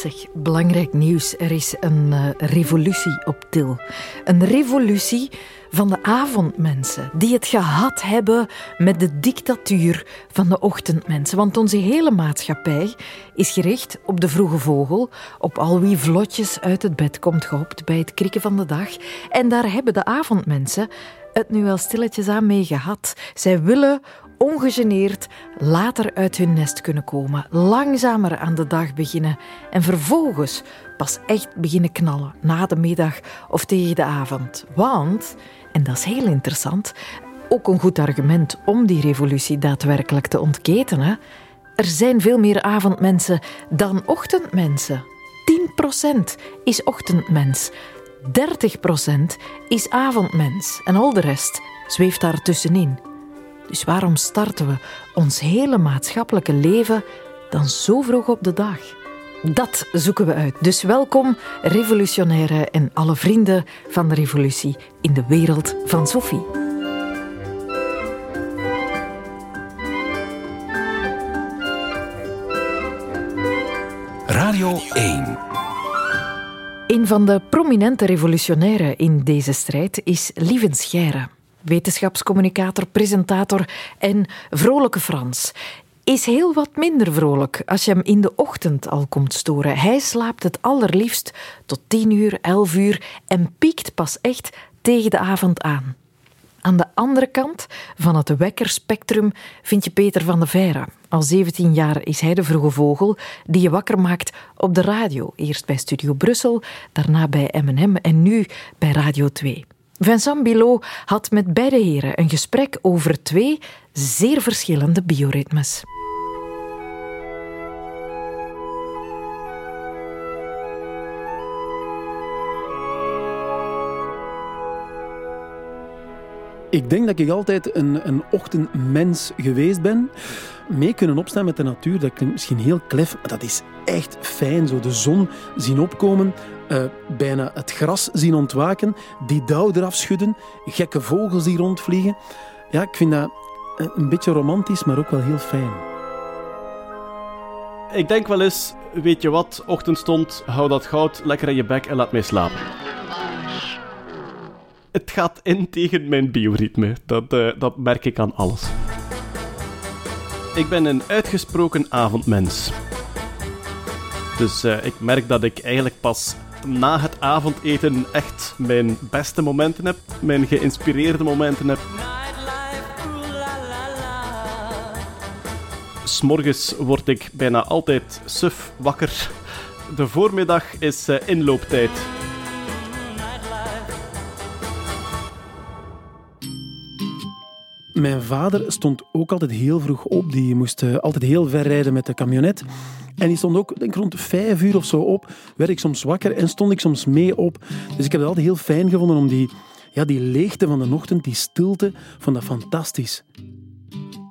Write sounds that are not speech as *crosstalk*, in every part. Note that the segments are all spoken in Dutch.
Zeg, belangrijk nieuws. Er is een uh, revolutie op Til. Een revolutie van de avondmensen, die het gehad hebben met de dictatuur van de ochtendmensen. Want onze hele maatschappij is gericht op de vroege vogel, op al wie vlotjes uit het bed komt gehopt bij het krikken van de dag. En daar hebben de avondmensen het nu wel stilletjes aan mee gehad. Zij willen ongegeneerd later uit hun nest kunnen komen, langzamer aan de dag beginnen en vervolgens pas echt beginnen knallen na de middag of tegen de avond. Want, en dat is heel interessant, ook een goed argument om die revolutie daadwerkelijk te ontketenen, er zijn veel meer avondmensen dan ochtendmensen. 10% is ochtendmens. 30% is avondmens en al de rest zweeft daar tussenin. Dus waarom starten we ons hele maatschappelijke leven dan zo vroeg op de dag? Dat zoeken we uit. Dus welkom, revolutionaire en alle vrienden van de revolutie in de wereld van Sophie. Radio 1 een van de prominente revolutionairen in deze strijd is Lieven Scheire. Wetenschapscommunicator, presentator en vrolijke Frans. Is heel wat minder vrolijk als je hem in de ochtend al komt storen. Hij slaapt het allerliefst tot 10 uur, 11 uur en piekt pas echt tegen de avond aan. Aan de andere kant van het wekkerspectrum vind je Peter van de Veire. Al 17 jaar is hij de vroege vogel die je wakker maakt op de radio. Eerst bij Studio Brussel, daarna bij M&M en nu bij Radio 2. Vincent Bilot had met beide heren een gesprek over twee zeer verschillende bioritmes. Ik denk dat ik altijd een, een ochtendmens geweest ben. Mee kunnen opstaan met de natuur, dat klinkt misschien heel klef, maar dat is echt fijn. Zo de zon zien opkomen, uh, bijna het gras zien ontwaken, die dauw eraf schudden, gekke vogels die rondvliegen. Ja, ik vind dat een beetje romantisch, maar ook wel heel fijn. Ik denk wel eens, weet je wat, ochtendstond, hou dat goud lekker in je bek en laat mij slapen het gaat in tegen mijn bioritme. Dat, uh, dat merk ik aan alles. Ik ben een uitgesproken avondmens. Dus ik merk dat ik eigenlijk pas na het avondeten echt mijn beste momenten heb, mijn geïnspireerde momenten heb. S'morgens word ik bijna altijd suf wakker. De voormiddag is uh, inlooptijd. Mijn vader stond ook altijd heel vroeg op. Die moest eh, altijd heel ver rijden met de camionet. En die stond ook denk, rond vijf uur of zo op. Werd ik soms wakker en stond ik soms mee op. Dus ik heb het altijd heel fijn gevonden om die, ja, die leegte van de ochtend, die stilte, vond dat fantastisch.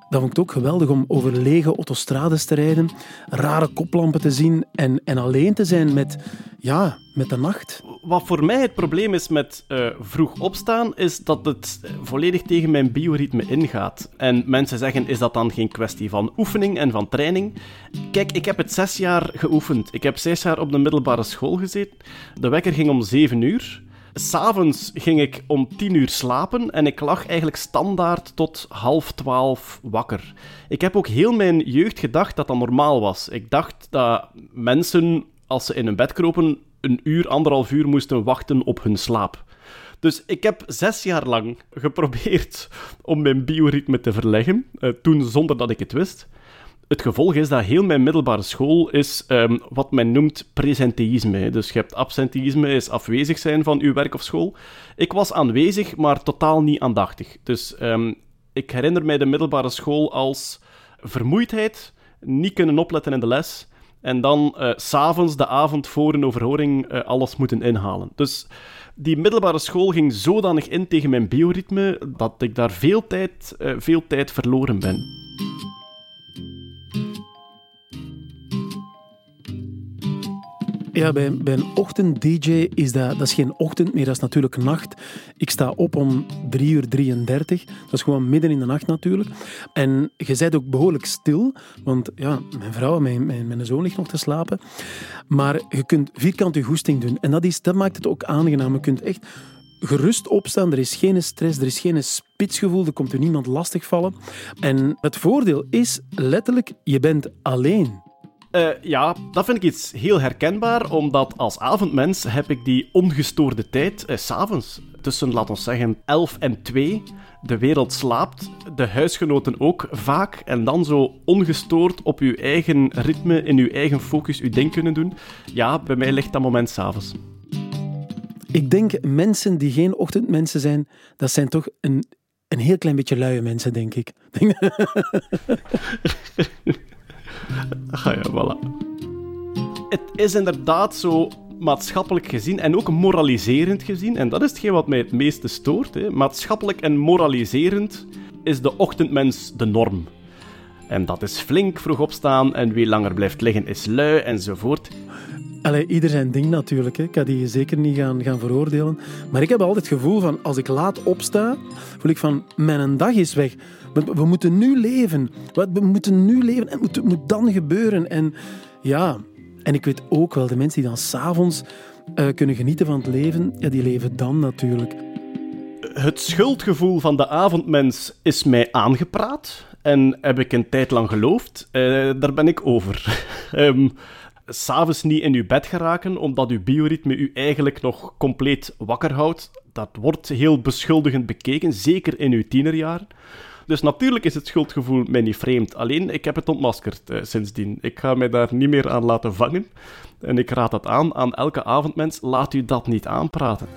Dan vond ik ook geweldig om over lege autostrades te rijden, rare koplampen te zien en, en alleen te zijn met, ja, met de nacht. Wat voor mij het probleem is met uh, vroeg opstaan, is dat het volledig tegen mijn bioritme ingaat. En mensen zeggen, is dat dan geen kwestie van oefening en van training? Kijk, ik heb het zes jaar geoefend. Ik heb zes jaar op de middelbare school gezeten. De wekker ging om zeven uur. S'avonds ging ik om tien uur slapen en ik lag eigenlijk standaard tot half twaalf wakker. Ik heb ook heel mijn jeugd gedacht dat dat normaal was. Ik dacht dat mensen, als ze in hun bed kropen, een uur, anderhalf uur moesten wachten op hun slaap. Dus ik heb zes jaar lang *laughs* geprobeerd om mijn bioritme te verleggen, eh, toen zonder dat ik het wist. Het gevolg is dat heel mijn middelbare school is um, wat men noemt presenteïsme. Dus je hebt absenteïsme, is afwezig zijn van uw werk of school. Ik was aanwezig, maar totaal niet aandachtig. Dus um, ik herinner mij de middelbare school als vermoeidheid, niet kunnen opletten in de les, en dan uh, s'avonds, de avond voor een overhoring, uh, alles moeten inhalen. Dus die middelbare school ging zodanig in tegen mijn bioritme dat ik daar veel tijd, uh, veel tijd verloren ben. Ja, bij, een ochtend-dj is dat, dat is geen ochtend meer, dat is natuurlijk nacht. Ik sta op om 3 uur 33. Dat is gewoon midden in de nacht natuurlijk. En je bent ook behoorlijk stil, want ja, mijn vrouw mijn, mijn, mijn zoon ligt nog te slapen. Maar je kunt vierkant je goesting doen. En dat, is, dat maakt het ook aangenaam. Je kunt echt gerust opstaan. Er is geen stress, er is geen spitsgevoel, er komt er niemand lastigvallen. En het voordeel is letterlijk, je bent alleen. Uh, ja, dat vind ik iets heel herkenbaar, omdat als avondmens heb ik die ongestoorde tijd, uh, s'avonds, tussen, laten we zeggen, 11 en 2. De wereld slaapt, de huisgenoten ook vaak, en dan zo ongestoord op uw eigen ritme, in uw eigen focus, uw ding kunnen doen. Ja, bij mij ligt dat moment s'avonds. Ik denk mensen die geen ochtendmensen zijn, dat zijn toch een, een heel klein beetje luie mensen, denk ik. *laughs* *laughs* *laughs* ah ja, voilà. Het is inderdaad zo maatschappelijk gezien en ook moraliserend gezien, en dat is hetgeen wat mij het meeste stoort. Hè. Maatschappelijk en moraliserend is de ochtendmens de norm. En dat is flink vroeg opstaan en wie langer blijft liggen is lui enzovoort. Allee, ieder zijn ding natuurlijk. Hè. Ik ga die zeker niet gaan, gaan veroordelen. Maar ik heb altijd het gevoel van, als ik laat opsta, voel ik van, mijn dag is weg. We, moeten nu leven. We, moeten nu leven en het moet, moet dan gebeuren. En ja, en ik weet ook wel, de mensen die dan s'avonds uh, kunnen genieten van het leven, ja, die leven dan natuurlijk. Het schuldgevoel van de avondmens is mij aangepraat. En heb ik een tijd lang geloofd. Uh, daar ben ik over. um, *laughs* s'avonds niet in uw bed geraken, omdat uw bioritme u eigenlijk nog compleet wakker houdt. Dat wordt heel beschuldigend bekeken, zeker in uw tienerjaren. Dus natuurlijk is het schuldgevoel mij niet vreemd. Alleen, ik heb het ontmaskerd eh, sindsdien. Ik ga mij daar niet meer aan laten vangen. En ik raad dat aan aan elke avondmens. Laat u dat niet aanpraten.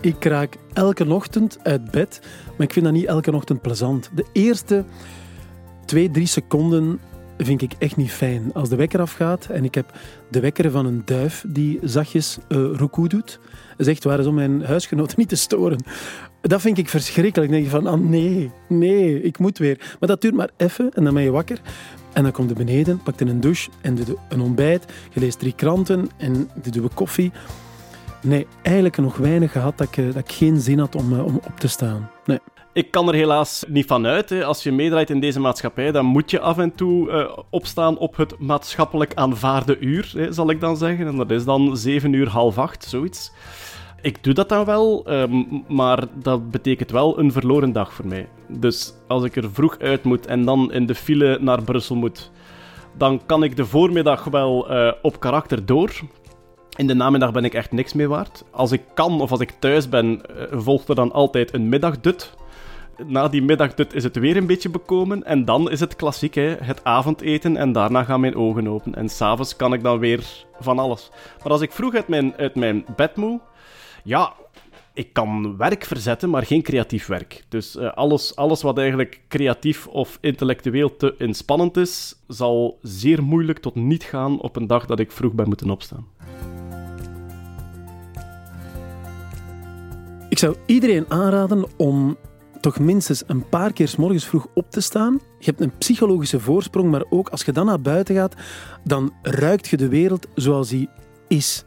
Ik raak elke ochtend uit bed, maar ik vind dat niet elke ochtend plezant. De eerste twee, drie seconden vind ik echt niet fijn. Als de wekker afgaat en ik heb de wekker van een duif die zachtjes uh, doet, zegt waar is om mijn huisgenoten niet te storen. Dat vind ik verschrikkelijk. Dan denk je van, ah nee, nee, ik moet weer. Maar dat duurt maar even en dan ben je wakker. En dan komt je beneden, pakt een douche en doe een ontbijt. Je leest drie kranten en doet koffie. Nee, eigenlijk nog weinig gehad dat ik, eh, dat ik geen zin had om, eh, om op te staan. Nee. Ik kan er helaas niet van uit. Hè. Als je meedraait in deze maatschappij, dan moet je af en toe uh, opstaan op het maatschappelijk aanvaarde uur, hè, zal ik dan zeggen. En dat is dan 7 uur, half acht, zoiets. Ik doe dat dan wel, um, maar dat betekent wel een verloren dag voor mij. Dus als ik er vroeg uit moet en dan in de file naar Brussel moet, dan kan ik de voormiddag wel uh, op karakter door. In de namiddag ben ik echt niks meer waard. Als ik kan of als ik thuis ben, uh, volgt er dan altijd een middagdut na die middagdut is het weer een beetje bekomen. En dan is het klassiek, hè, het avondeten. En daarna gaan mijn ogen open. En s'avonds kan ik dan weer van alles. Maar als ik vroeg uit mijn, uit mijn bed moet... Ja, ik kan werk verzetten, maar geen creatief werk. Dus uh, alles, alles wat eigenlijk creatief of intellectueel te inspannend is, zal zeer moeilijk tot niet gaan op een dag dat ik vroeg ben moeten opstaan. Ik zou iedereen aanraden om toch minstens een paar keer s morgens vroeg op te staan. Je hebt een psychologische voorsprong, maar ook als je dan naar buiten gaat, dan ruikt je de wereld zoals die is.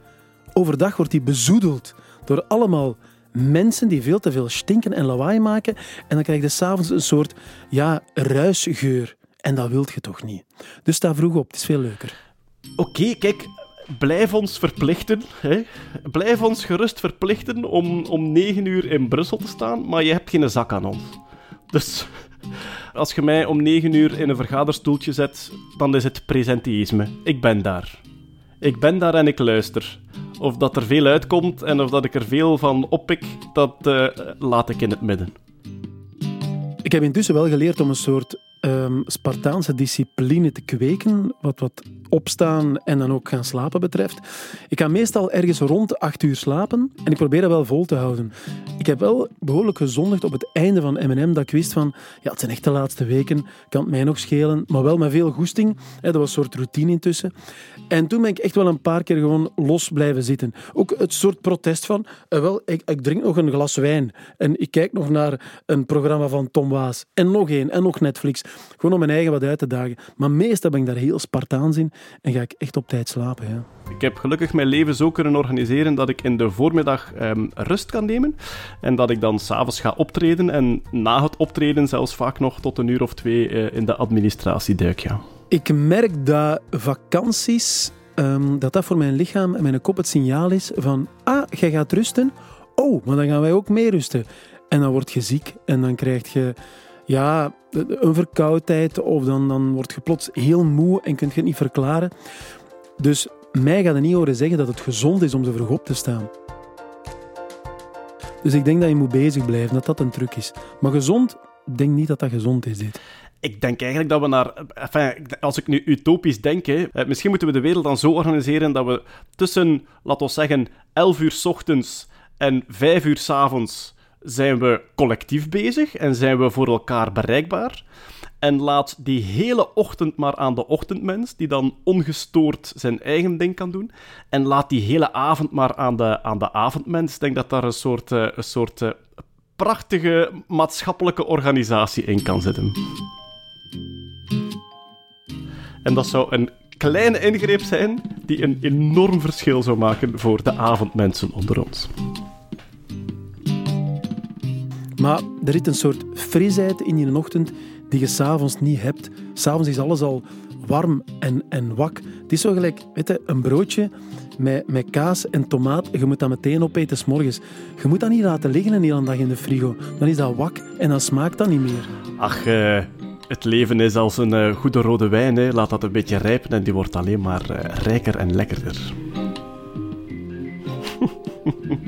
Overdag wordt die bezoedeld door allemaal mensen die veel te veel stinken en lawaai maken. En dan krijg je s'avonds een soort ja, ruisgeur. En dat wilt je toch niet. Dus sta vroeg op, het is veel leuker. Oké, kijk, blijf ons verplichten. Hè? Blijf ons gerust verplichten om om 9 uur in Brussel te staan, maar je hebt geen zak aan ons. Dus als je mij om 9 uur in een vergaderstoeltje zet, dan is het presenteïsme. Ik ben daar. Ik ben daar en ik luister. Of dat er veel uitkomt en of dat ik er veel van oppik, dat uh, laat ik in het midden. Ik heb intussen wel geleerd om een soort um, Spartaanse discipline te kweken, wat, wat opstaan en dan ook gaan slapen betreft. Ik ga meestal ergens rond acht uur slapen en ik probeer dat wel vol te houden. Ik heb wel behoorlijk gezondigd op het einde van M&M dat ik wist van, ja, het zijn echt de laatste weken, kan het mij nog schelen, maar wel met veel goesting. Dat was een soort routine intussen. En toen ben ik echt wel een paar keer gewoon los blijven zitten. Ook het soort protest van, uh, wel, ik, ik, drink nog een glas wijn en ik kijk nog naar een programma van Tom Waas en nog één en nog Netflix. Gewoon om mijn eigen wat uit te dagen. Maar meestal ben ik daar heel spartaans in en ga ik echt op tijd slapen. Ja. Ik heb gelukkig mijn leven zo kunnen organiseren dat ik in de voormiddag ehm, rust kan nemen en dat ik dan s'avonds ga optreden en na het optreden zelfs vaak nog tot een uur of twee uh, in de administratie duik. Ja. Ik merk dat vakanties, um, dat dat voor mijn lichaam en mijn kop het signaal is van ah, jij gaat rusten. Oh, maar dan gaan wij ook mee rusten. En dan word je ziek en dan krijg je ja, een verkoudheid of dan, dan word je plots heel moe en kun je het niet verklaren. Dus mij gaat het niet horen zeggen dat het gezond is om zo vroeg op te staan. Dus ik denk dat je moet bezig blijven, dat dat een truc is. Maar gezond, denk niet dat dat gezond is, dit. Ik denk eigenlijk dat we naar... Enfin, als ik nu utopisch denk, eh, misschien moeten we de wereld dan zo organiseren dat we tussen, laten we zeggen, 11 uur s ochtends en 5 uur s avonds zijn we collectief bezig en zijn we voor elkaar bereikbaar. En laat die hele ochtend maar aan de ochtendmens, die dan ongestoord zijn eigen ding kan doen. En laat die hele avond maar aan de, aan de avondmens. Ik denk dat daar een soort, uh, een soort uh, prachtige maatschappelijke organisatie in kan zitten. En dat zou een kleine ingreep zijn die een enorm verschil zou maken voor de avondmensen onder ons. Maar er zit een soort frisheid in je ochtend die je s'avonds niet hebt. S'avonds is alles al warm en, en wak. Het is zo gelijk weet je, een broodje met, met kaas en tomaat. Je moet dat meteen opeten s morgens. Je moet dat niet laten liggen een hele dag in de frigo. Dan is dat wak en dan smaakt dat niet meer. Ach, uh, het leven is als een uh, goede rode wijn. Hè. Laat dat een beetje rijpen en die wordt alleen maar uh, rijker en lekkerder.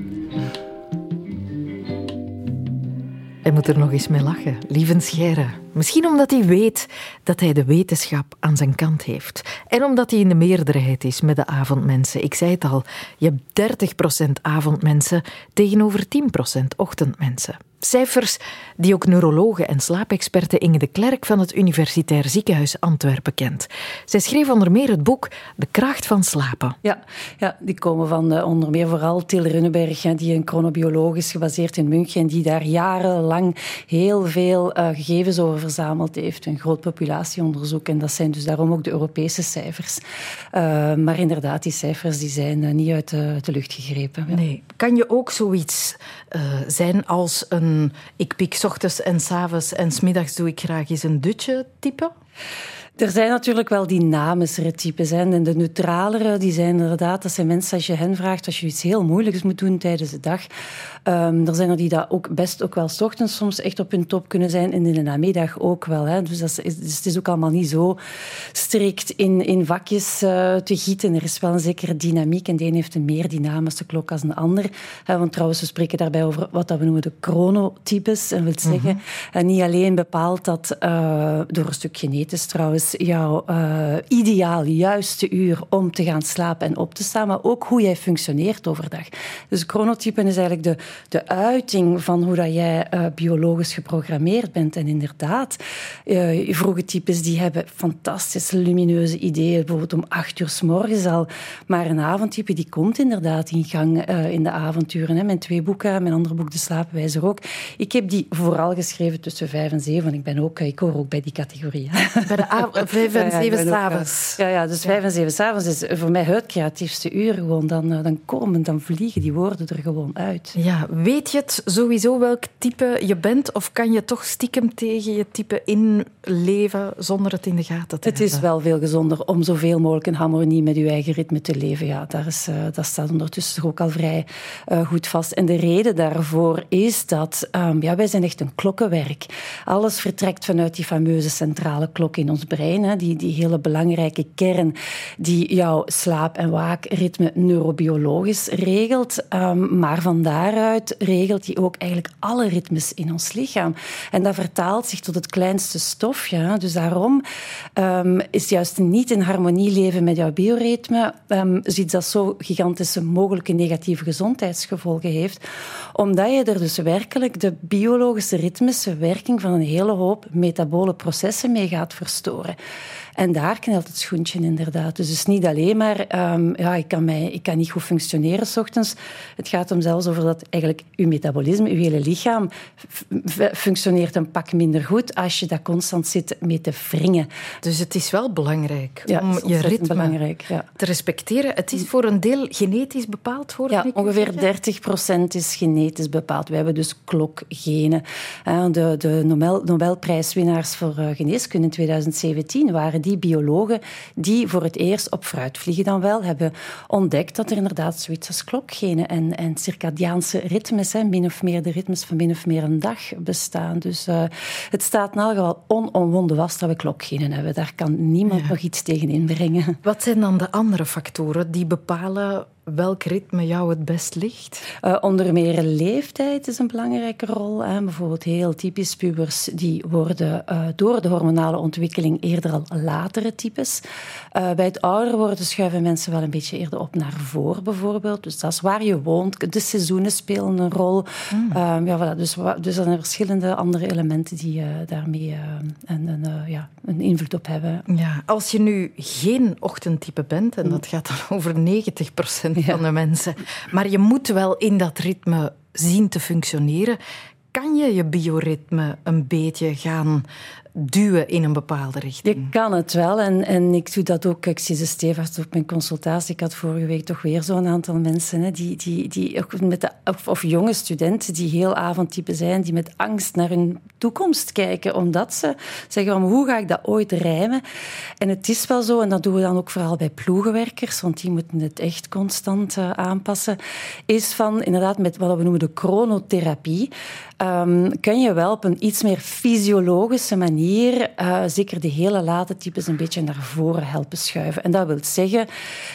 *laughs* Hij moet er nog eens mee lachen, Lieven Scheire. Misschien omdat hij weet dat hij de wetenschap aan zijn kant heeft. En omdat hij in de meerderheid is met de avondmensen. Ik zei het al, je hebt 30% avondmensen tegenover 10% ochtendmensen. Cijfers die ook neurologen en slaapexperten Inge de Klerk van het Universitair Ziekenhuis Antwerpen kent. Zij schreef onder meer het boek De kracht van slapen. Ja, ja die komen van uh, onder meer vooral Til Runneberg, die een chronobioloog is gebaseerd in München, die daar jarenlang heel veel uh, gegevens over verzameld heeft. Een groot populatieonderzoek. En dat zijn dus daarom ook de Europese cijfers. Uh, maar inderdaad, die cijfers die zijn niet uit de, lucht gegrepen. Nee. Kan je ook zoiets zijn als een ik pik ochtends en s avonds en smiddags doe ik graag eens een dutje type? Er zijn natuurlijk wel dynamischere types. Hè. En de neutralere, die zijn inderdaad, dat zijn mensen als je hen vraagt, als je iets heel moeilijks moet doen tijdens de dag. Um, er zijn er die dat ook best ook wel s ochtends soms echt op hun top kunnen zijn en in de namiddag ook wel. Hè. Dus, dat is, dus het is ook allemaal niet zo strikt in, in vakjes uh, te gieten. Er is wel een zekere dynamiek en de een heeft een meer dynamische klok als een ander. Uh, want trouwens, we spreken daarbij over wat dat we noemen de chronotypes. En wil zeggen, mm -hmm. niet alleen bepaalt dat uh, door een stuk genetisch trouwens jouw uh, ideaal juiste uur om te gaan slapen en op te staan, maar ook hoe jij functioneert overdag. Dus chronotypen is eigenlijk de, de uiting van hoe dat jij uh, biologisch geprogrammeerd bent. En inderdaad, uh, vroege types die hebben fantastische lumineuze ideeën, bijvoorbeeld om acht uur s morgens al. Maar een avondtype die komt inderdaad in gang in de avonturen. Hè. Mijn twee boeken, mijn andere boek De Slaapwijzer ook. Ik heb die vooral geschreven tussen vijf en zeven. Ik, ben ook, ik hoor ook bij die categorie. Bij de vijf en zeven s'avonds. Ja, ja, dus vijf en zeven s'avonds is voor mij het creatiefste uur. Gewoon. Dan, dan komen, dan vliegen die woorden er gewoon uit. Ja, weet je het sowieso welk type je bent? Of kan je toch stiekem tegen je type inleven zonder het in de gaten te het hebben? Het is wel veel gezonder om zoveel mogelijk in harmonie met je eigen ritme te leven. Ja, daar is, uh, dat staat ondertussen ook al vrij uh, goed vast. En de reden daarvoor is dat um, ja, wij zijn echt een klokkenwerk. Alles vertrekt vanuit die fameuze centrale klok klok in ons brein, hè, die, die hele belangrijke kern die jouw slaap- en waakritme neurobiologisch regelt. Um, maar van daaruit regelt die ook eigenlijk alle ritmes in ons lichaam. En dat vertaalt zich tot het kleinste stofje. Dus daarom um, is juist niet in harmonie leven met jouw bioritme um, iets dat zo gigantische mogelijke negatieve gezondheidsgevolgen heeft. Omdat je er dus werkelijk de biologische ritmische werking van een hele hoop metabole processen mee gaat verstoren. vidare. En daar knelt het schoentje inderdaad. Dus het is niet alleen maar, um, ja, ik kan, mij, ik kan niet goed functioneren s ochtends. Het gaat om zelfs over dat eigenlijk uw metabolisme, uw hele lichaam, functioneert een pak minder goed als je dat constant zit mee te wringen. Dus het is wel belangrijk ja, om je ritme ja. te respecteren. Het is voor een deel genetisch bepaald, hoor Ja, ongeveer 30 procent is genetisch bepaald. We hebben dus klokgenen. De, de Nobel, Nobelprijswinnaars voor eh, geneeskunde in 2017 waren die biologen die voor het eerst op fruitvliegen dan wel hebben ontdekt dat er inderdaad zoiets als klokgenen en, en circadiaanse ritmes, hè, min of meer de ritmes van min of meer een dag bestaan. Dus uh, het staat in elk geval onomwonden vast dat we klokgenen hebben. Daar kan niemand nog iets tegen inbrengen. Wat zijn dan de andere factoren die bepalen welk ritme jou het best ligt? Uh, onder meer leeftijd is een belangrijke rol. Hè. Bijvoorbeeld heel typisch pubers die worden uh, door de hormonale ontwikkeling eerder al latere types. Uh, bij het ouder worden schuiven mensen wel een beetje eerder op naar voren bijvoorbeeld. Dus dat is waar je woont. De seizoenen spelen een rol. Mm. ja, voilà. dus, dus er zijn verschillende andere elementen die daarmee een, een, ja, een invloed op hebben. Ja, als je nu geen ochtendtype bent, en dat gaat dan over 90 procent van de mensen. Maar je moet wel in dat ritme zien te functioneren. Kan je je bioritme een beetje gaan duwen in een bepaalde richting. Je kan het wel. En, en ik doe dat ook. Ik zie ze stevig op mijn consultatie. Ik had vorige week toch weer zo'n aantal mensen, hè, die, die, die, met de, of, jonge studenten, die heel avondtype zijn, die met angst naar hun toekomst kijken, omdat ze zeggen, van, hoe ga ik dat ooit rijmen? En het is wel zo, en dat doen we dan ook vooral bij ploegenwerkers, want die moeten het echt constant uh, aanpassen, is van inderdaad met wat we noemen de chronotherapie, um, kun je wel op een iets meer fysiologische manier uh, zeker de hele late types een beetje naar voren helpen schuiven. En dat wil zeggen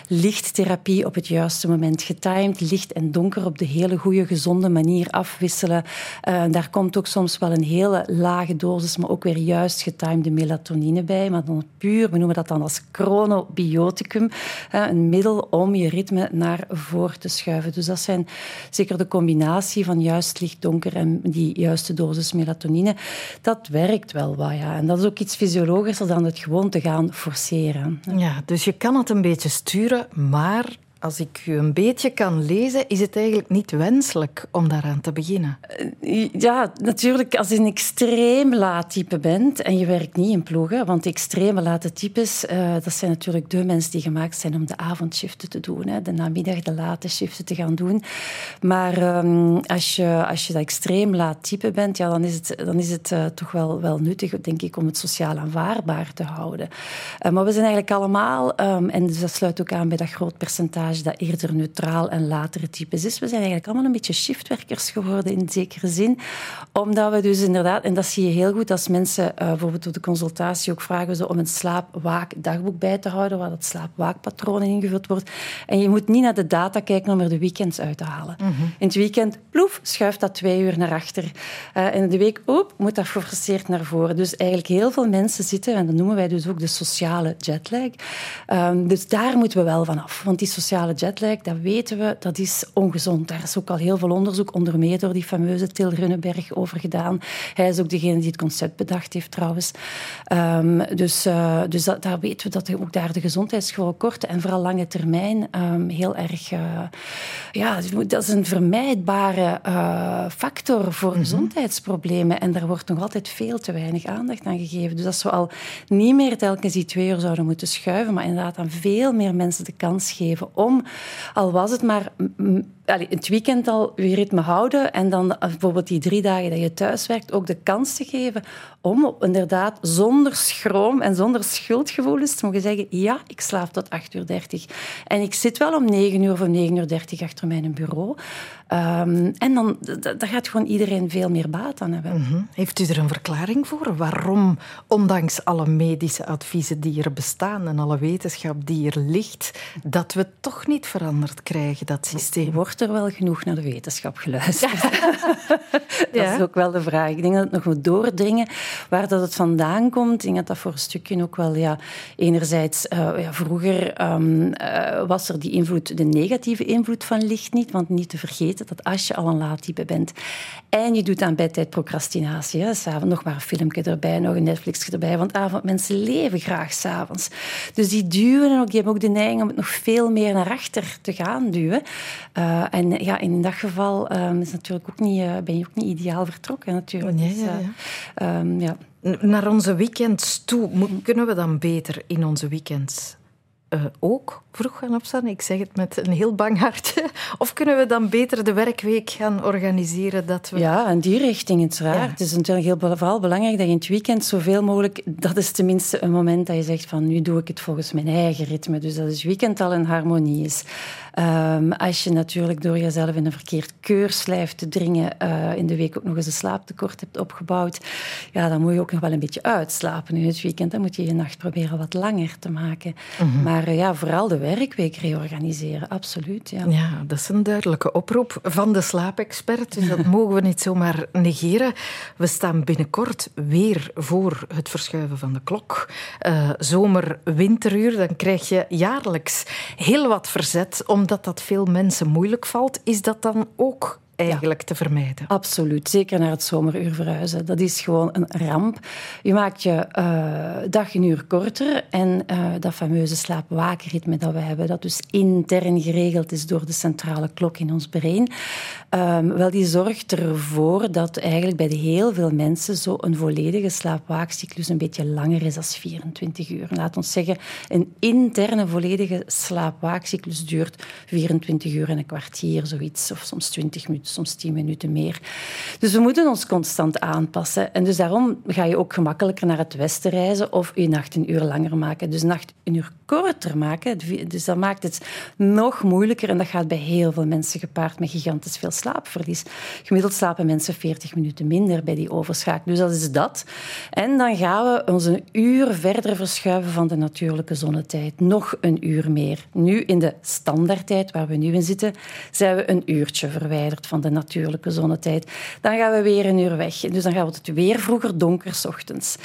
lichttherapie op het juiste moment getimed, licht en donker op de hele goede, gezonde manier afwisselen. Uh, daar komt ook soms wel een hele lage dosis, maar ook weer juist getimede melatonine bij. Maar dan puur, we noemen dat dan als chronobioticum, uh, een middel om je ritme naar voren te schuiven. Dus dat zijn zeker de combinatie van juist licht-donker en die juiste dosis melatonine. Dat werkt wel wat ja. En dat is ook iets fysiologischer dan het gewoon te gaan forceren. Ja, dus je kan het een beetje sturen, maar als ik u een beetje kan lezen, is het eigenlijk niet wenselijk om daaraan te beginnen. Eh, ja, natuurlijk, als je een extreem laat type bent en je werkt niet in ploegen, want extreme late types, uh, dat zijn natuurlijk de mensen die gemaakt zijn om de avondshiften te doen, hè, de namiddag, de late shiften te gaan doen. Maar um, als, je, als je dat extreem laat type bent, ja, dan is het, dan is het uh, toch wel, wel nuttig, denk ik, om het sociaal aanvaardbaar te houden. maar we zijn eigenlijk allemaal, um, en dus dat sluit ook aan bij dat groot percentage dat eerder neutraal en latere types is. We zijn eigenlijk allemaal een beetje shiftwerkers geworden in zekere zin. Omdat we dus inderdaad, en dat zie je heel goed als mensen uh, bijvoorbeeld op de consultatie ook vragen ze om een slaap-waak-dagboek bij te houden, waar dat slaap-waakpatroon in ingevuld wordt. En je moet niet naar de data kijken om er de weekends uit te halen. Mm -hmm. In het weekend, ploef, schuift dat twee uur naar achter. Uh, en in de week, oep, moet dat geforceerd naar voren. Dus eigenlijk heel veel mensen zitten, en dat noemen wij dus ook de sociale jetlag. Um, dus daar moeten we wel vanaf. Want die sociale jetlag, dat weten we, dat is ongezond. Daar is ook al heel veel onderzoek, onder meer door die fameuze Til Runnenberg, over gedaan. Hij is ook degene die het concept bedacht heeft, trouwens. Um, dus uh, dus dat, daar weten we dat ook daar de gezondheidsgevolgen korte en vooral lange termijn um, heel erg... Uh, ja, dat is een vermijdbare uh, factor voor mm -hmm. gezondheidsproblemen. En daar wordt nog altijd veel te weinig aandacht aan gegeven. Dus als we al niet meer telkens die twee uur zouden moeten schuiven, maar inderdaad aan veel meer mensen de kans geven al was het maar in het weekend al je ritme houden en dan bijvoorbeeld die drie dagen dat je thuis werkt ook de kans te geven om inderdaad zonder schroom en zonder schuldgevoelens te mogen zeggen ja, ik slaap tot 8 uur 30. En ik zit wel om 9 uur of om 9 uur 30 achter mijn bureau. Um, en dan daar gaat gewoon iedereen veel meer baat aan hebben. Mhm. Heeft u er een verklaring voor waarom, ondanks alle medische adviezen die er bestaan en alle wetenschap die er ligt, dat we toch niet veranderd krijgen, dat systeem? Wordt er wel genoeg naar de wetenschap geluisterd? *laughs* dat is ook wel de vraag. Ik denk dat het nog moet doordringen waar dat het vandaan komt. Ik denk dat dat voor een stukje ook wel, ja, enerzijds, uh, ja, vroeger um, uh, was er die invloed, de negatieve invloed van licht niet, want niet te vergeten dat als je al een laadtype bent en je doet aan bedtijd procrastinatie, s'avonds nog maar een filmpje erbij, nog een Netflix erbij, want avondmensen leven graag s'avonds. Dus die duwen en ook, die hebben ook de neiging om het nog veel meer naar achter te gaan duwen. Uh, en ja, in dat geval um, is natuurlijk ook niet, uh, ben je ook niet ideaal vertrokken natuurlijk. Nee, ja, ja. Um, ja. Naar onze weekends toe, kunnen we dan beter in onze weekends uh, ook vroeg gaan opstaan? Ik zeg het met een heel bang hartje. *laughs* Of kunnen we dan beter de werkweek gaan organiseren? Dat we... Ja, in die richting uiteraard. Ja. Het is natuurlijk heel, vooral belangrijk dat je in het weekend zoveel mogelijk... Dat is tenminste een moment dat je zegt van nu doe ik het volgens mijn eigen ritme. Dus dat het weekend al in harmonie is. Um, als je natuurlijk door jezelf in een verkeerd keurslijf te dringen uh, in de week ook nog eens een slaaptekort hebt opgebouwd, ja, dan moet je ook nog wel een beetje uitslapen in het weekend. Dan moet je je nacht proberen wat langer te maken. Mm -hmm. Maar uh, ja, vooral de werkweek reorganiseren, absoluut. Ja. ja, dat is een duidelijke oproep van de slaapexpert. Dus dat *laughs* mogen we niet zomaar negeren. We staan binnenkort weer voor het verschuiven van de klok. Uh, zomer, winteruur, dan krijg je jaarlijks heel wat verzet omdat dat veel mensen moeilijk valt. Is dat dan ook eigenlijk te vermijden. Absoluut, zeker naar het zomeruur verhuizen. Dat is gewoon een ramp. Je maakt je uh, dag een uur korter en uh, dat fameuze slaap-wakenritme dat we hebben, dat dus intern geregeld is door de centrale klok in ons brein, um, wel die zorgt ervoor dat eigenlijk bij heel veel mensen zo een volledige slaap-waakcyclus een beetje langer is dan 24 uur. Laat ons zeggen, een interne volledige slaap-waakcyclus duurt 24 uur en een kwartier, zoiets, of soms 20 minuten soms tien minuten meer. Dus we moeten ons constant aanpassen. En dus daarom ga je ook gemakkelijker naar het westen reizen of je nacht een uur langer maken. Dus nacht een uur korter maken. Dus dat maakt het nog moeilijker en dat gaat bij heel veel mensen gepaard met gigantisch veel slaapverlies. Gemiddeld slapen mensen 40 minuten minder bij die overschakeling. Dus dat is dat. En dan gaan we ons een uur verder verschuiven van de natuurlijke zonnetijd. Nog een uur meer. Nu in de standaardtijd waar we nu in zitten, zijn we een uurtje verwijderd van van de natuurlijke zonnetijd. Dan gaan we weer een uur weg. Dus dan gaat het weer vroeger donker s ochtends.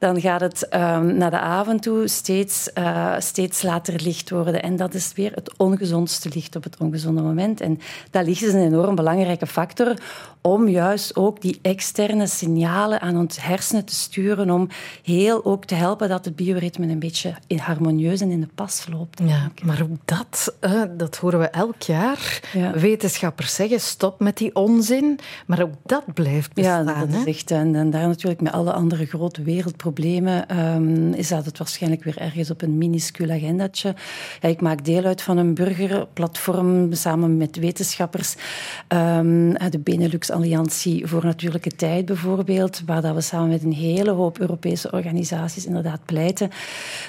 Dan gaat het um, naar de avond toe steeds, uh, steeds later licht worden. En dat is weer het ongezondste licht op het ongezonde moment. En dat licht is een enorm belangrijke factor om juist ook die externe signalen aan ons hersenen te sturen, om heel ook te helpen dat het bioritme een beetje harmonieus en in de pas loopt. Ja, maar ook dat, uh, dat horen we elk jaar. Ja. Wetenschappers zeggen stop met die onzin, maar ook dat blijft bestaan. Ja, dat is echt, en, en daar natuurlijk met alle andere grote wereldproblemen um, is dat het waarschijnlijk weer ergens op een minuscuul agendatje. Ja, ik maak deel uit van een burgerplatform samen met wetenschappers, um, de Benelux Alliantie voor Natuurlijke Tijd bijvoorbeeld, waar dat we samen met een hele hoop Europese organisaties inderdaad pleiten.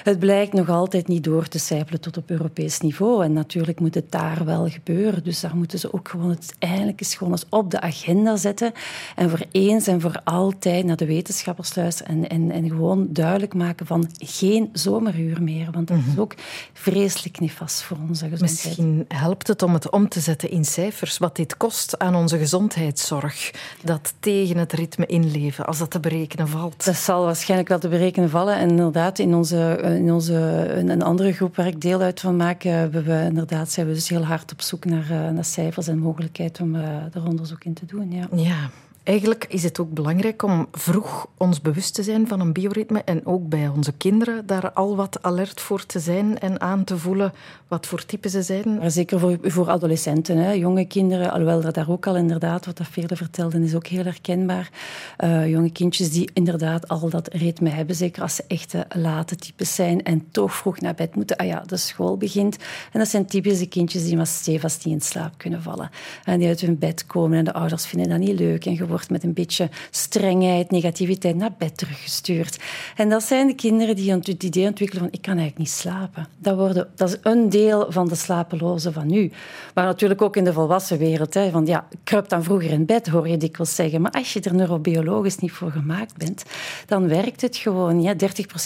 Het blijkt nog altijd niet door te sijpelen tot op Europees niveau. En natuurlijk moet het daar wel gebeuren. Dus daar moeten ze ook gewoon het eindelijk eens gewoon eens op de agenda zetten. En voor eens en voor altijd naar de wetenschappers luisteren en, en, en gewoon duidelijk maken van geen zomeruur meer. Want dat is ook vreselijk nefast voor onze gezondheid. Misschien helpt het om het om te zetten in cijfers, wat dit kost aan onze gezondheid zorg dat tegen het ritme inleven, als dat te berekenen valt? Dat zal waarschijnlijk wel te berekenen vallen. En inderdaad, in onze, in onze een andere groep waar ik deel uit van maak, eh, we, we, inderdaad zijn we dus heel hard op zoek naar, eh, naar cijfers en mogelijkheid om er onderzoek in te doen. Ja. ja. Eigenlijk is het ook belangrijk om vroeg ons bewust te zijn van een bioritme en ook bij onze kinderen daar al wat alert voor te zijn en aan te voelen wat voor type ze zijn. zeker voor, voor adolescenten, hè. jonge kinderen, alhoewel dat daar ook al inderdaad, wat dat Veerle vertelde, is ook heel herkenbaar. Uh, jonge kindjes die inderdaad al dat ritme hebben, zeker als ze echte late types zijn en toch vroeg naar bed moeten. Ah ja, de school begint. En dat zijn typische kindjes die maar stevast niet in slaap kunnen vallen. En die uit hun bed komen en de ouders vinden dat niet leuk en wordt met een beetje strengheid, negativiteit naar bed teruggestuurd. En dat zijn de kinderen die het idee ontwikkelen van ik kan eigenlijk niet slapen. Dat, worden, dat is een deel van de slapelozen van nu. Maar natuurlijk ook in de volwassen wereld. Hè, van ja, kruip dan vroeger in bed, hoor je dikwijls zeggen. Maar als je er neurobiologisch niet voor gemaakt bent, dan werkt het gewoon. Ja, 30%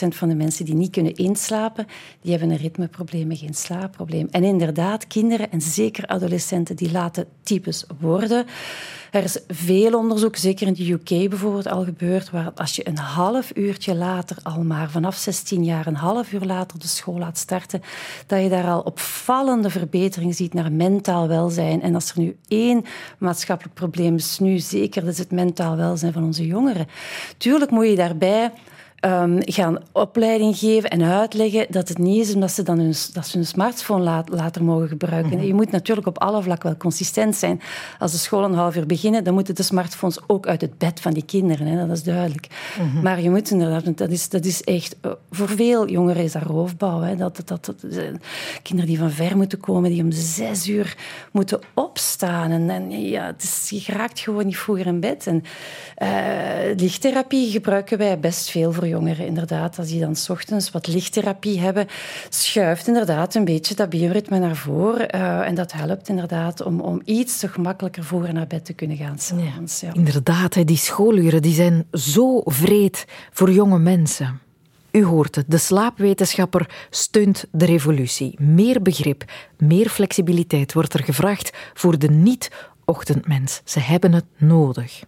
van de mensen die niet kunnen inslapen, die hebben een ritmeprobleem, geen slaapprobleem. En inderdaad, kinderen en zeker adolescenten die late types worden, er is veel onderzoek, zeker in de UK bijvoorbeeld, al gebeurd, waar als je een half uurtje later al maar, vanaf 16 jaar, een half uur later de school laat starten, dat je daar al opvallende verbetering ziet naar mentaal welzijn. En als er nu één maatschappelijk probleem is, nu zeker, dat is het mentaal welzijn van onze jongeren. Tuurlijk moet je daarbij um, gaan opleiding geven en uitleggen dat het niet is omdat ze dan hun, dat ze hun smartphone later mogen gebruiken. Mhm. Je moet natuurlijk op alle vlakken wel consistent zijn. Als de school een half uur beginnen, dan moeten de smartphones ook uit het bed van die kinderen. Hè, dat is duidelijk. Mhm. Maar je moet inderdaad, dat is, dat is echt, eh, voor veel jongeren is dat roofbouw. Hè. Dat, dat, dat, eh, kinderen die van ver moeten komen, die om zes uur moeten opstaan. En, en ja, het is, je raakt gewoon niet vroeger in bed. En uh, lichttherapie gebruiken wij best veel voor jongeren, inderdaad, als die dan s ochtends wat lichttherapie hebben, schuift inderdaad een beetje dat bioritme naar voren. Uh, en dat helpt inderdaad om, om iets te gemakkelijker voor naar bed te kunnen gaan s'avonds. Ja. Inderdaad, die schooluren die zijn zo vreed voor jonge mensen. U hoort het, de slaapwetenschapper steunt de revolutie. Meer begrip, meer flexibiliteit wordt er gevraagd voor de niet-ochtendmens. Ze hebben het nodig.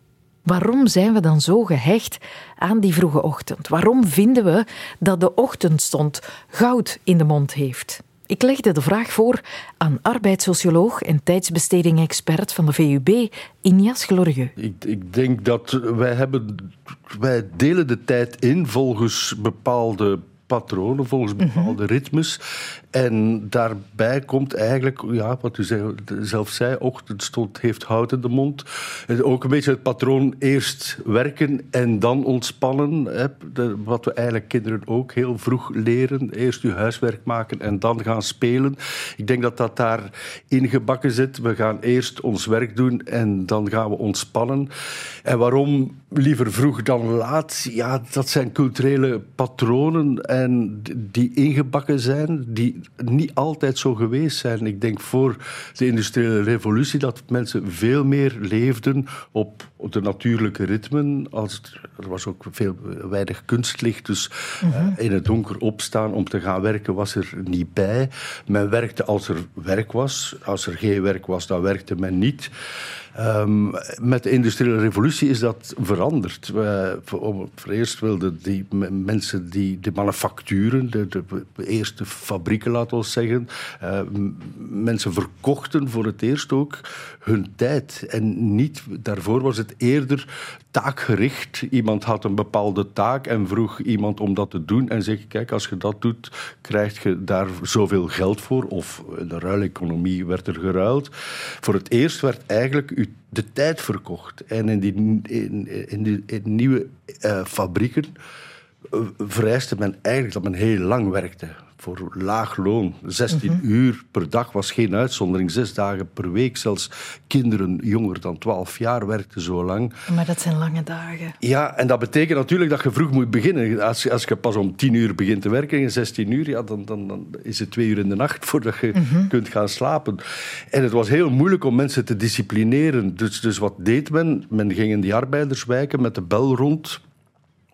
Waarom zijn we dan zo gehecht aan die vroege ochtend? Waarom vinden we dat de ochtendstond goud in de mond heeft? Ik legde de vraag voor aan arbeidssocioloog en tijdsbesteding-expert van de VUB, Injas Glorieux. Ik, ik denk dat wij, hebben, wij delen de tijd in volgens bepaalde patronen, volgens mhm. bepaalde ritmes. En daarbij komt eigenlijk, ja, wat u zelf zei, ochtendstond heeft hout in de mond. Ook een beetje het patroon eerst werken en dan ontspannen. Hè. wat we eigenlijk kinderen ook heel vroeg leren. Eerst je huiswerk maken en dan gaan spelen. Ik denk dat dat daar ingebakken zit. We gaan eerst ons werk doen en dan gaan we ontspannen. En waarom liever vroeg dan laat? Ja, dat zijn culturele patronen en die ingebakken zijn, die niet altijd zo geweest zijn. Ik denk voor de industriële revolutie dat mensen veel meer leefden op de natuurlijke ritmen. Als, er was ook veel, weinig kunstlicht, dus mhm. eh, in het donker opstaan om te gaan werken was er niet bij. Men werkte als er werk was. Als er geen werk was, dan werkte men niet. Um, met de industriële revolutie is dat veranderd. We, voor, voor eerst wilden die mensen die de manufacturen, de, de, eerste fabrieken, laten we zeggen, uh, mensen verkochten voor het eerst ook hun tijd. En niet, daarvoor was het eerder taakgericht. Iemand had een bepaalde taak en vroeg iemand om dat te doen. En zeg, kijk, als je dat doet, krijg je daar zoveel geld voor. Of in de ruileconomie werd er geruild. Voor het eerst werd eigenlijk de tijd verkocht. En in die, in, in die in nieuwe uh, fabrieken vereiste men eigenlijk dat men heel lang werkte voor laag loon. 16 mhm. uur per dag was geen uitzondering. Zes dagen per week. Zelfs kinderen jonger dan 12 jaar werkten zo lang. Maar dat zijn lange dagen. Ja, en dat betekent natuurlijk dat je vroeg moet beginnen. Als, als je pas om 10 uur begint te werken en 16 uur, ja, dan, dan, dan is het twee uur in de nacht *laughs* voordat je mhm. kunt gaan slapen. En het was heel moeilijk om mensen te disciplineren. Dus, dus wat deed men? Men ging in die arbeiderswijken met de bel rond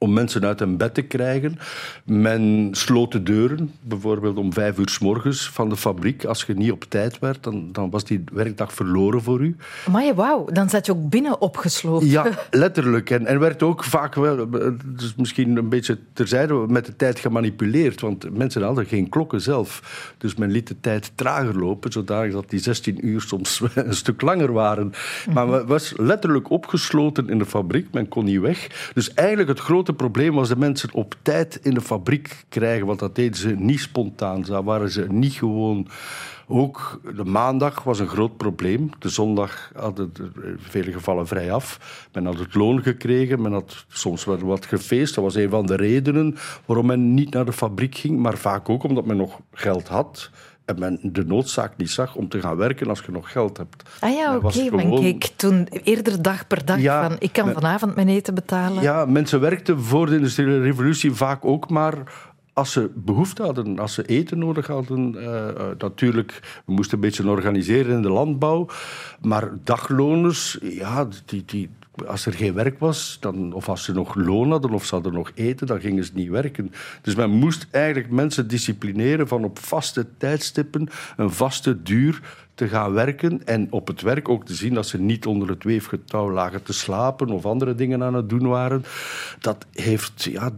om mensen uit hun bed te krijgen. Men sloot de deuren, bijvoorbeeld om vijf uur s morgens van de fabriek. Als je niet op tijd werd, dan, dan was die werkdag verloren voor u. Maar wauw, dan zat je ook binnen opgesloten. Ja, *laughs* letterlijk. En, en werd ook vaak wel, dus misschien een beetje terzijde, met de tijd gemanipuleerd. Want mensen hadden geen klokken zelf. Dus men liet de tijd trager lopen, zodat die 16 uur soms *laughs* een stuk langer waren. Maar men was letterlijk opgesloten in de fabriek. Men kon niet weg. Dus eigenlijk het grote probleem was de mensen op tijd in de fabriek krijgen. Want dat deden ze niet spontaan. Daar waren ze niet gewoon ook de maandag was een groot probleem. De zondag hadden in vele gevallen vrij af. Men had het loon gekregen, men had soms wel wat gefeest. Dat was een van de redenen waarom men niet naar de fabriek ging. Maar vaak ook omdat men nog geld had en men de noodzaak niet zag om te gaan werken als je nog geld hebt. Ah ja, oké. Okay. Men keek toen eerder dag per dag ja, van ik kan vanavond mijn eten betalen. Ja, mensen werkten voor de industriële revolutie vaak ook maar als ze behoefte hadden, als ze eten nodig hadden. Uh, natuurlijk, we moesten een beetje organiseren in de landbouw. Maar dagloners, ja, die, die, als er geen werk was, dan, of als ze nog loon hadden of ze hadden nog eten, dan gingen ze niet werken. Dus men moest eigenlijk mensen disciplineren van op vaste tijdstippen, een vaste duur te gaan werken en op het werk ook te zien dat ze niet onder het weefgetouw lagen te slapen of andere dingen aan het doen waren. Dat heeft ja,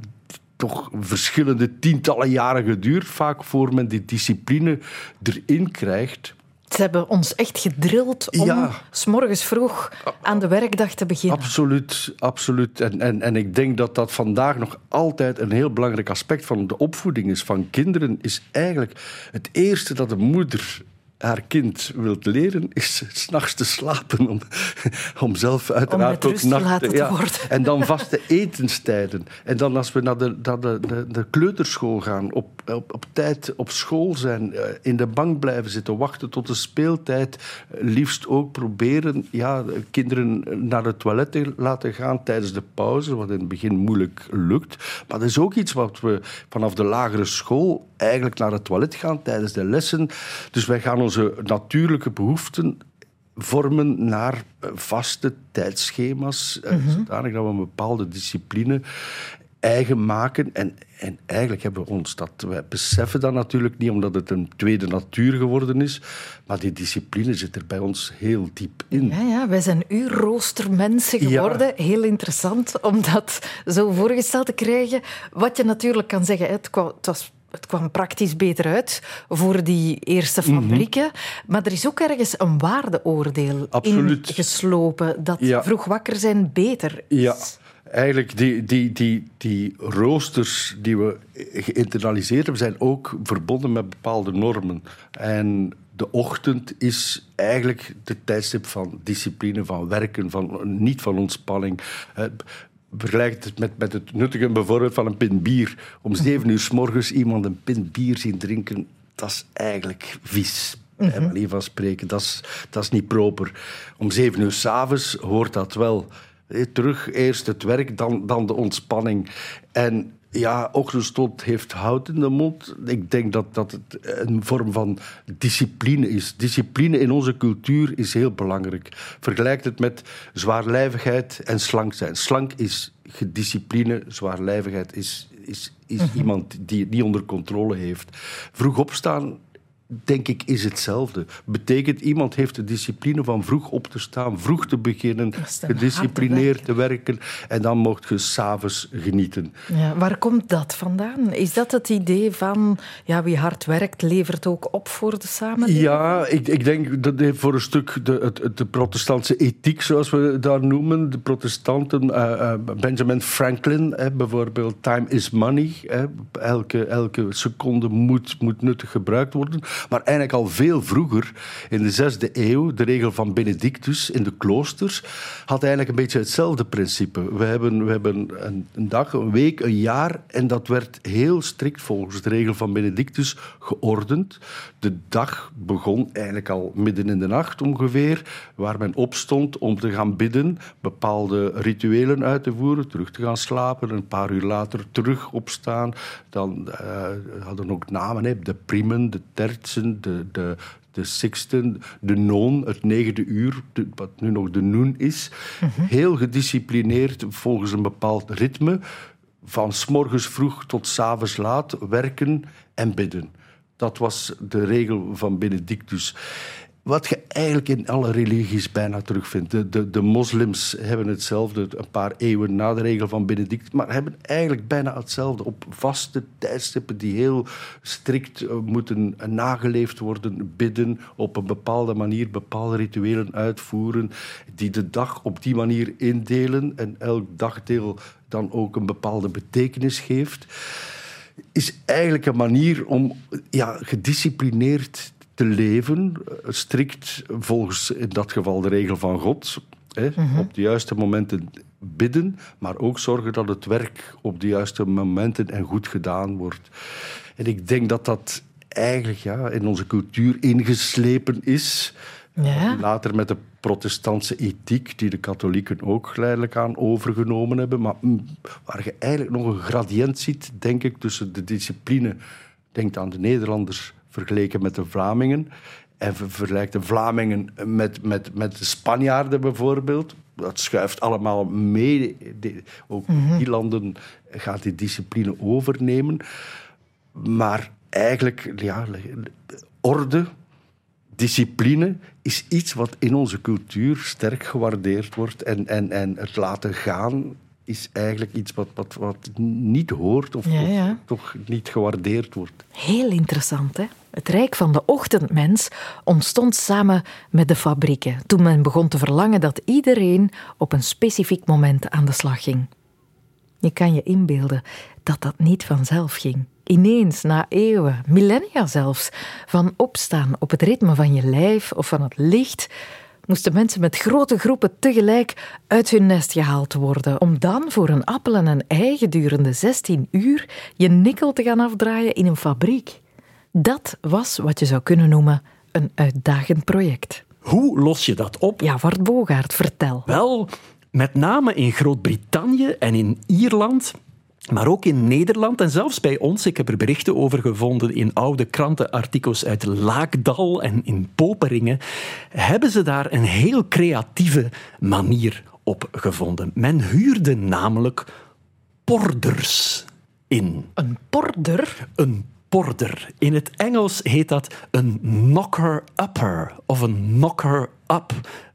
toch verschillende tientallen jaren geduurd, vaak voor men die discipline erin krijgt. Ze hebben ons echt gedrild om ja. s morgens vroeg aan de werkdag te beginnen. Absoluut, absoluut. En, en, en ik denk dat dat vandaag nog altijd een heel belangrijk aspect van de opvoeding is van kinderen. Is eigenlijk het eerste dat de moeder haar kind wilt leren, is s'nachts te slapen. Om, *laughs* om zelf uiteraard om ook nacht te worden. En dan vaste etenstijden. En dan als we naar de, naar de, de, de kleuterschool gaan, op, op, op tijd op school zijn, eh, in de bank blijven zitten, wachten tot de speeltijd. Liefst ook proberen ja, kinderen naar het toilet te laten gaan tijdens de pauze, wat in het begin moeilijk lukt. Maar dat is ook iets wat we vanaf de lagere school eigenlijk naar het toilet gaan tijdens de lessen. Dus wij gaan onze natuurlijke behoeften vormen naar eh, vaste tijdschema's, mm -hmm. zodanig dat we een bepaalde discipline eigen maken. En, en eigenlijk hebben we ons dat... Wij beseffen dat natuurlijk niet, omdat het een tweede natuur geworden is. Maar die discipline zit er bij ons heel diep in. Ja, ja wij zijn uurroostermensen geworden. Ja. Heel interessant om dat zo voorgesteld te krijgen. Wat je natuurlijk kan zeggen, het was het kwam praktisch beter uit voor die eerste mhm. fabrieken. Maar er is ook ergens een waardeoordeel Absoluut. in geslopen dat vroeg wakker zijn beter is. Ja. Eigenlijk, die, die, die, die roosters die we geïnternaliseerd hebben, zijn ook verbonden met bepaalde normen. En de ochtend is eigenlijk de tijdstip van discipline, van werken, van, niet van ontspanning vergelijk het met, met het nuttigen bijvoorbeeld van een pint bier. Om zeven uur s morgens iemand een pint bier zien drinken, dat is eigenlijk vies. Mm -hmm. van spreken, dat is, dat is niet proper. Om zeven uur s'avonds hoort dat wel. Terug eerst het werk, dan, dan de ontspanning. En ja, ochtendstond heeft hout in de mond. Ik denk dat dat het een vorm van discipline is. Discipline in onze cultuur is heel belangrijk. Vergelijk het met zwaarlijvigheid en slank zijn. Slank is gediscipline, zwaarlijvigheid is, is, is mm -hmm. iemand die het niet onder controle heeft. Vroeg opstaan denk ik, is hetzelfde. Betekent iemand heeft de discipline van vroeg op te staan, vroeg te beginnen, gedisciplineerd te werken en dan mocht je s'avonds genieten. Ja, waar komt dat vandaan? Is dat het idee van ja, wie hard werkt, levert ook op voor de samenleving? Ja, ik, ik denk dat voor een stuk de, het, de protestantse ethiek, zoals we daar noemen, de protestanten, uh, uh, Benjamin Franklin uh, bijvoorbeeld, time is money, elke, elke seconde moet, moet nuttig gebruikt worden. Maar eigenlijk al veel vroeger, in de zesde eeuw, de regel van Benedictus in de kloosters, had eigenlijk een beetje hetzelfde principe. We hebben, we hebben een, dag, een week, een jaar en dat werd heel strikt volgens de regel van Benedictus geordend. De dag begon eigenlijk al midden in de nacht ongeveer, waar men opstond om te gaan bidden, bepaalde rituelen uit te voeren, terug te gaan slapen, een paar uur later terug opstaan. Dan uh, hadden ook namen, de primen, de de, de, de sixten, de noon, het negende uur, wat nu nog de noen is. Heel gedisciplineerd volgens een bepaald ritme van s'morgens vroeg tot s'avonds laat werken en bidden. Dat was de regel van Benedictus. Wat je eigenlijk in alle religies bijna terugvindt. De, de, de moslims hebben hetzelfde een paar eeuwen na de regel van Benedict, maar hebben eigenlijk bijna hetzelfde. Op vaste tijdstippen die heel strikt eh, moeten nageleefd worden, bidden, op een bepaalde manier bepaalde rituelen uitvoeren, die de dag op die manier indelen en elk dagdeel dan ook een bepaalde betekenis geeft is eigenlijk een manier om ja, gedisciplineerd te leven, eh, strikt volgens in dat geval de regel van God. Hè, mhm. Op de juiste momenten bidden, maar ook zorgen dat het werk op de juiste momenten en goed gedaan wordt. En ik denk dat dat eigenlijk ja, in onze cultuur ingeslepen is. Ja. Later met de protestantse ethiek, die de katholieken ook geleidelijk aan overgenomen hebben. Maar mm, waar je eigenlijk nog een gradient ziet, denk ik, tussen de discipline. Denk aan de Nederlanders vergeleken met de Vlamingen. En vergelijkt de Vlamingen met, met, met de Spanjaarden bijvoorbeeld. Dat schuift allemaal mee. ook mhm. die landen gaat die discipline overnemen. Maar eigenlijk, ja, orde, discipline is iets wat in onze cultuur sterk gewaardeerd wordt. En, en, en het laten gaan is eigenlijk iets wat, wat, wat niet hoort of, toch niet gewaardeerd wordt. Heel interessant, hè? Het rijk van de ochtendmens ontstond samen met de fabrieken, toen men begon te verlangen dat iedereen op een specifiek moment aan de slag ging. Je kan je inbeelden dat dat niet vanzelf ging. Ineens, na eeuwen, millennia zelfs, van opstaan op het ritme van je lijf of van het licht, moesten mensen met grote groepen tegelijk uit hun nest gehaald worden, om dan voor een appel en een ei gedurende 16 uur je nikkel te gaan afdraaien in een fabriek. Dat was wat je zou kunnen noemen een uitdagend project. Hoe los je dat op? Ja, Wart Bogaert, vertel. Wel, met name in Groot-Brittannië en in Ierland maar ook in Nederland en zelfs bij ons, ik heb er berichten over gevonden in oude krantenartikels uit Laakdal en in Poperingen, hebben ze daar een heel creatieve manier op gevonden. Men huurde namelijk porders in. Een porder? Een porder. In het Engels heet dat een knocker-upper of een knocker-up.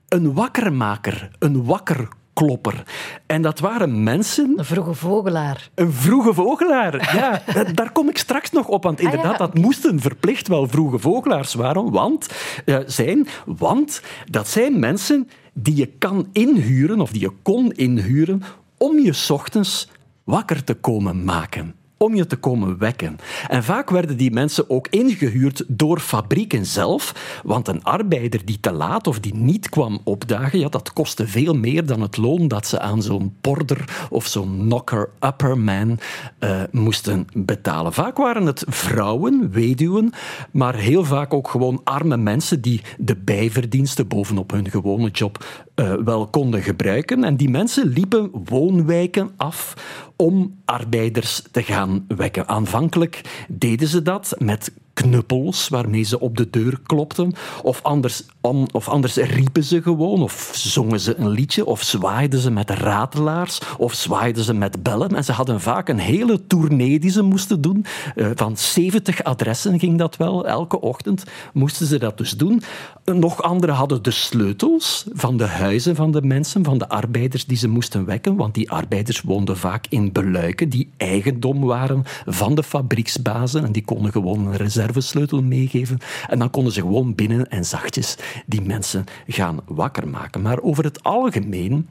Een wakkermaker, een wakker klopper. En dat waren mensen... Een vroege vogelaar. Een vroege vogelaar, ja. *laughs* Daar kom ik straks nog op, want ah, inderdaad, dat moesten verplicht wel vroege vogelaars waren, want, uh, zijn, want dat zijn mensen die je kan inhuren, of die je kon inhuren, om je ochtends wakker te komen maken om je te komen wekken. En vaak werden die mensen ook ingehuurd door fabrieken zelf, want een arbeider die te laat of die niet kwam opdagen, ja, dat kostte veel meer dan het loon dat ze aan zo'n porder of zo'n knocker-upper-man uh, moesten betalen. Vaak waren het vrouwen, weduwen, maar heel vaak ook gewoon arme mensen die de bijverdiensten bovenop hun gewone job uh, wel konden gebruiken. En die mensen liepen woonwijken af om arbeiders te gaan wekken. Aanvankelijk deden ze dat met knuppels waarmee ze op de deur klopten. Of anders, of anders riepen ze gewoon, of zongen ze een liedje, of zwaaiden ze met ratelaars, of zwaaiden ze met bellen. En ze hadden vaak een hele tournee die ze moesten doen. Uh, van 70 adressen ging dat wel. Elke ochtend moesten ze dat dus doen. Nog anderen hadden de sleutels van de huizen van de mensen, van de arbeiders die ze moesten wekken, want die arbeiders woonden vaak in beluiken die eigendom waren van de fabrieksbazen en die konden gewoon een reserve reservesleutel meegeven. En dan konden ze gewoon binnen en zachtjes die mensen gaan wakker maken. Maar over het algemeen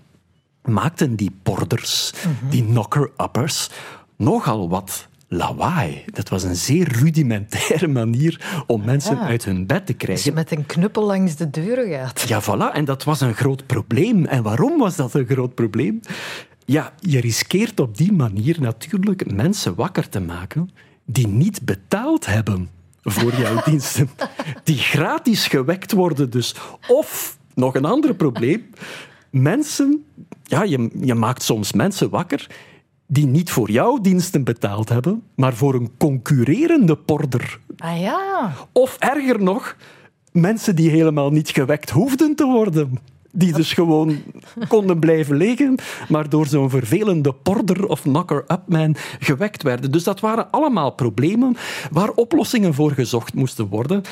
maakten die porders, mhm. die knocker-uppers, nogal wat lawaai. Dat was een zeer rudimentaire manier om mensen uit hun bed te krijgen. Als je met een knuppel langs de deuren gaat. Ja, voilà. En dat was een groot probleem. En waarom was dat een groot probleem? Ja, je riskeert op die manier natuurlijk mensen wakker te maken die niet betaald hebben voor jouw *laughs* diensten, die gratis gewekt worden. Dus. Of, nog een ander probleem, mensen, ja, je, je maakt soms mensen wakker die niet voor jouw diensten betaald hebben, maar voor een concurrerende porder. Ah ja. Of erger nog, mensen die helemaal niet gewekt hoefden te worden. Die dus gewoon konden blijven liggen, maar door zo'n vervelende porder of knocker-up man gewekt werden. Dus dat waren allemaal problemen waar oplossingen voor gezocht moesten worden.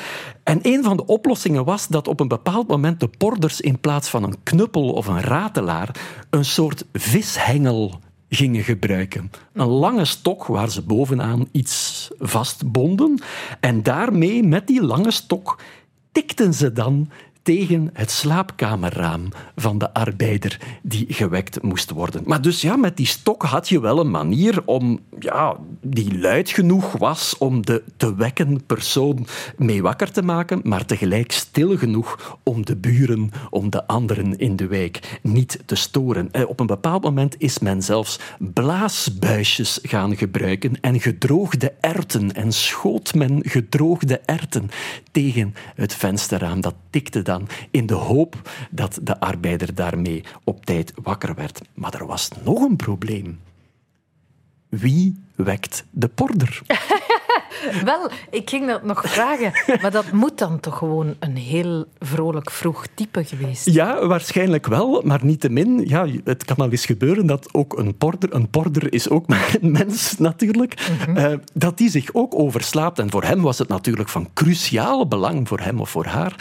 En een van de oplossingen was dat op een bepaald moment de porders in plaats van een knuppel of een ratelaar een soort vishengel gingen gebruiken. Een lange stok waar ze bovenaan iets vastbonden. En daarmee, met die lange stok, tikten ze dan tegen het slaapkamerraam van de arbeider die gewekt moest worden. Maar dus ja, met die stok had je wel een manier om, ja, die luid genoeg was om de te wekken persoon mee wakker te maken, maar tegelijk stil genoeg om de buren, om de anderen in de wijk niet te storen. Eh, op een bepaald moment is men zelfs blaasbuisjes gaan gebruiken en gedroogde erten en schoot men gedroogde erten tegen het vensterraam. Dat tikte dan in de hoop dat de arbeider daarmee op tijd wakker werd. Maar er was nog een probleem. Wie wekt de porder? *laughs* *laughs* Wel, ik ging dat nog vragen, maar dat moet dan toch gewoon een heel vrolijk vroeg type geweest Ja, waarschijnlijk wel, maar niettemin, ja, het kan al eens gebeuren dat ook een porder, een porder is ook maar een mens natuurlijk, uh, dat die zich ook overslaapt. En voor hem was het natuurlijk van cruciaal belang, voor hem of voor haar,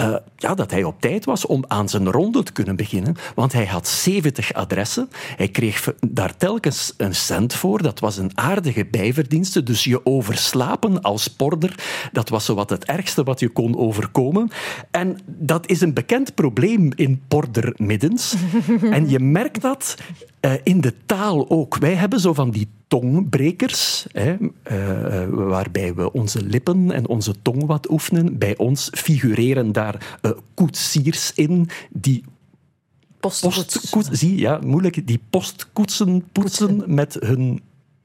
uh, ja, dat hij op tijd was om aan zijn ronde te kunnen beginnen, want hij had 70 adressen, hij kreeg daar telkens een cent voor, dat was een aardige bijverdienste, dus je overslaat slapen als porder, dat was zowat het ergste wat je kon overkomen. En dat is een bekend probleem in pordermiddens. *laughs* en je merkt dat uh, in de taal ook. Wij hebben zo van die tongbrekers, hè, uh, waarbij we onze lippen en onze tong wat oefenen. Bij ons figureren daar uh, koetsiers in die Postkoets. Post, zie, ja, moeilijk. Die postkoetsen poetsen met hun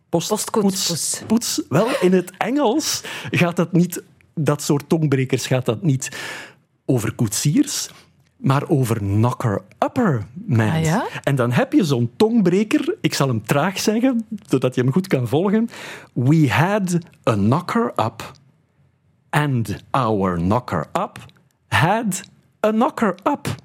postkoets. Poets. Wel, in het Engels gaat dat niet, dat soort tongbrekers gaat dat niet over koetsiers, maar over knocker-upper man. Ah, ja? En dan heb je zo'n tongbreker, ik zal hem traag zeggen, zodat je hem goed kan volgen. We had a knocker-up and our knocker-up had a knocker-up.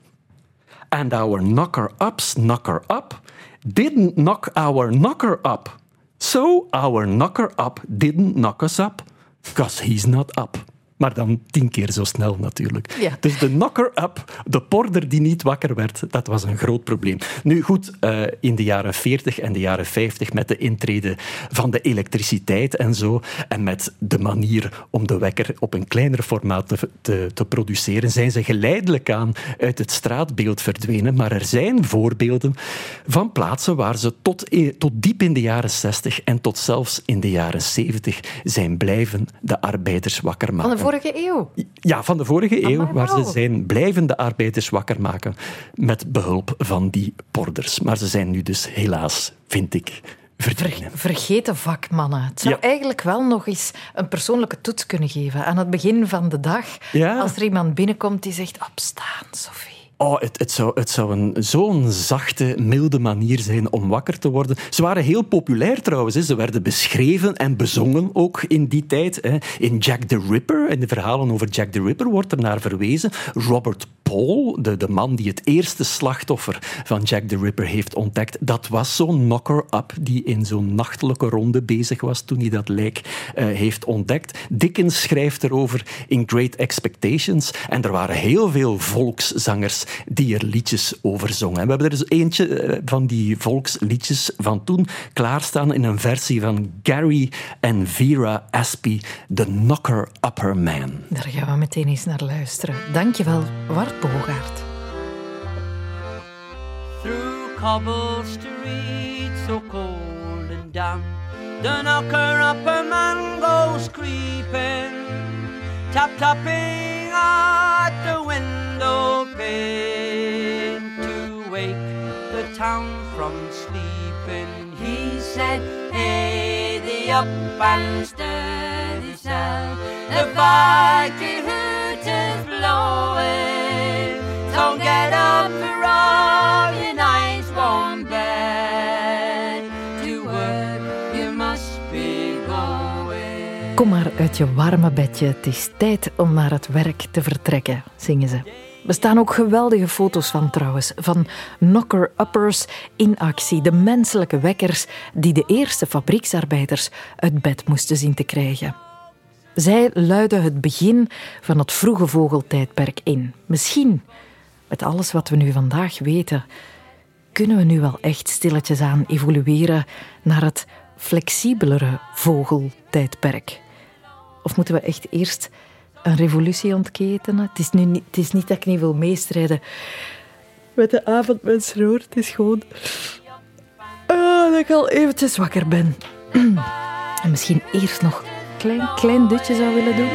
And our knocker-up's knocker-up didn't knock our knocker-up. So our knocker-up didn't knock us up, because he's not up. Maar dan tien keer zo snel natuurlijk. Ja. Dus de knocker-up, de porder die niet wakker werd, dat was een groot probleem. Nu goed, uh, in de jaren 40 en de jaren 50 met de intrede van de elektriciteit en zo, en met de manier om de wekker op een kleiner formaat te, te, te produceren, zijn ze geleidelijk aan uit het straatbeeld verdwenen. Maar er zijn voorbeelden van plaatsen waar ze tot, tot diep in de jaren 60 en tot zelfs in de jaren 70 zijn blijven de arbeiders wakker maken vorige eeuw? Ja, van de vorige eeuw, waar ze zijn blijvende arbeiders wakker maken met behulp van die porders. Maar ze zijn nu dus helaas, vind ik, verdwenen. vergeten vakmannen. Het zou eigenlijk wel nog eens een persoonlijke toets kunnen geven aan het begin van de dag. Ja. Als er iemand binnenkomt die zegt, opstaan, Sophie. Oh, het, het, zou, het een, zo'n zachte, milde manier zijn om wakker te worden. Ze waren heel populair trouwens. Hè. Ze werden beschreven en bezongen ook in die tijd. Hè. In Jack the Ripper, in de verhalen over Jack the Ripper, wordt er naar verwezen. Robert Paul, de, de man die het eerste slachtoffer van Jack the Ripper heeft ontdekt, dat was zo'n knocker-up die in zo'n nachtelijke ronde bezig was toen hij dat lijk uh, heeft ontdekt. Dickens schrijft erover in Great Expectations. En er waren heel veel volkszangers die er liedjes over zongen. we hebben er dus eentje uh, van die volksliedjes van toen klaarstaan in een versie van Gary en Vera Aspie, The Knocker-Upper Man. Daar gaan we meteen eens naar luisteren. Dankjewel, Wart Bogaert. Through cobble streets so cold and damp The knocker-upper man goes creeping Tap-tapping at the window pane To wake the town from sleeping. He said, hey, the up and sturdy cell The factory hoot is blowing. So get up from your nice warm bed. To work you must be going. Kom maar uit je warme bedje, het is tijd om naar het werk te vertrekken, zingen ze. Er staan ook geweldige foto's van trouwens, van knocker-uppers in actie. De menselijke wekkers die de eerste fabrieksarbeiders uit bed moesten zien te krijgen. Zij luiden het begin van het vroege vogeltijdperk in. Misschien, met alles wat we nu vandaag weten, kunnen we nu wel echt stilletjes aan evolueren naar het flexibelere vogeltijdperk. Of moeten we echt eerst een revolutie ontketenen? Het is, nu niet, het is niet dat ik niet wil meestrijden met de avondmensroer. Het is gewoon ah, dat ik al eventjes wakker ben. *clears throat* en misschien eerst nog een klein, klein dutje zou willen doen.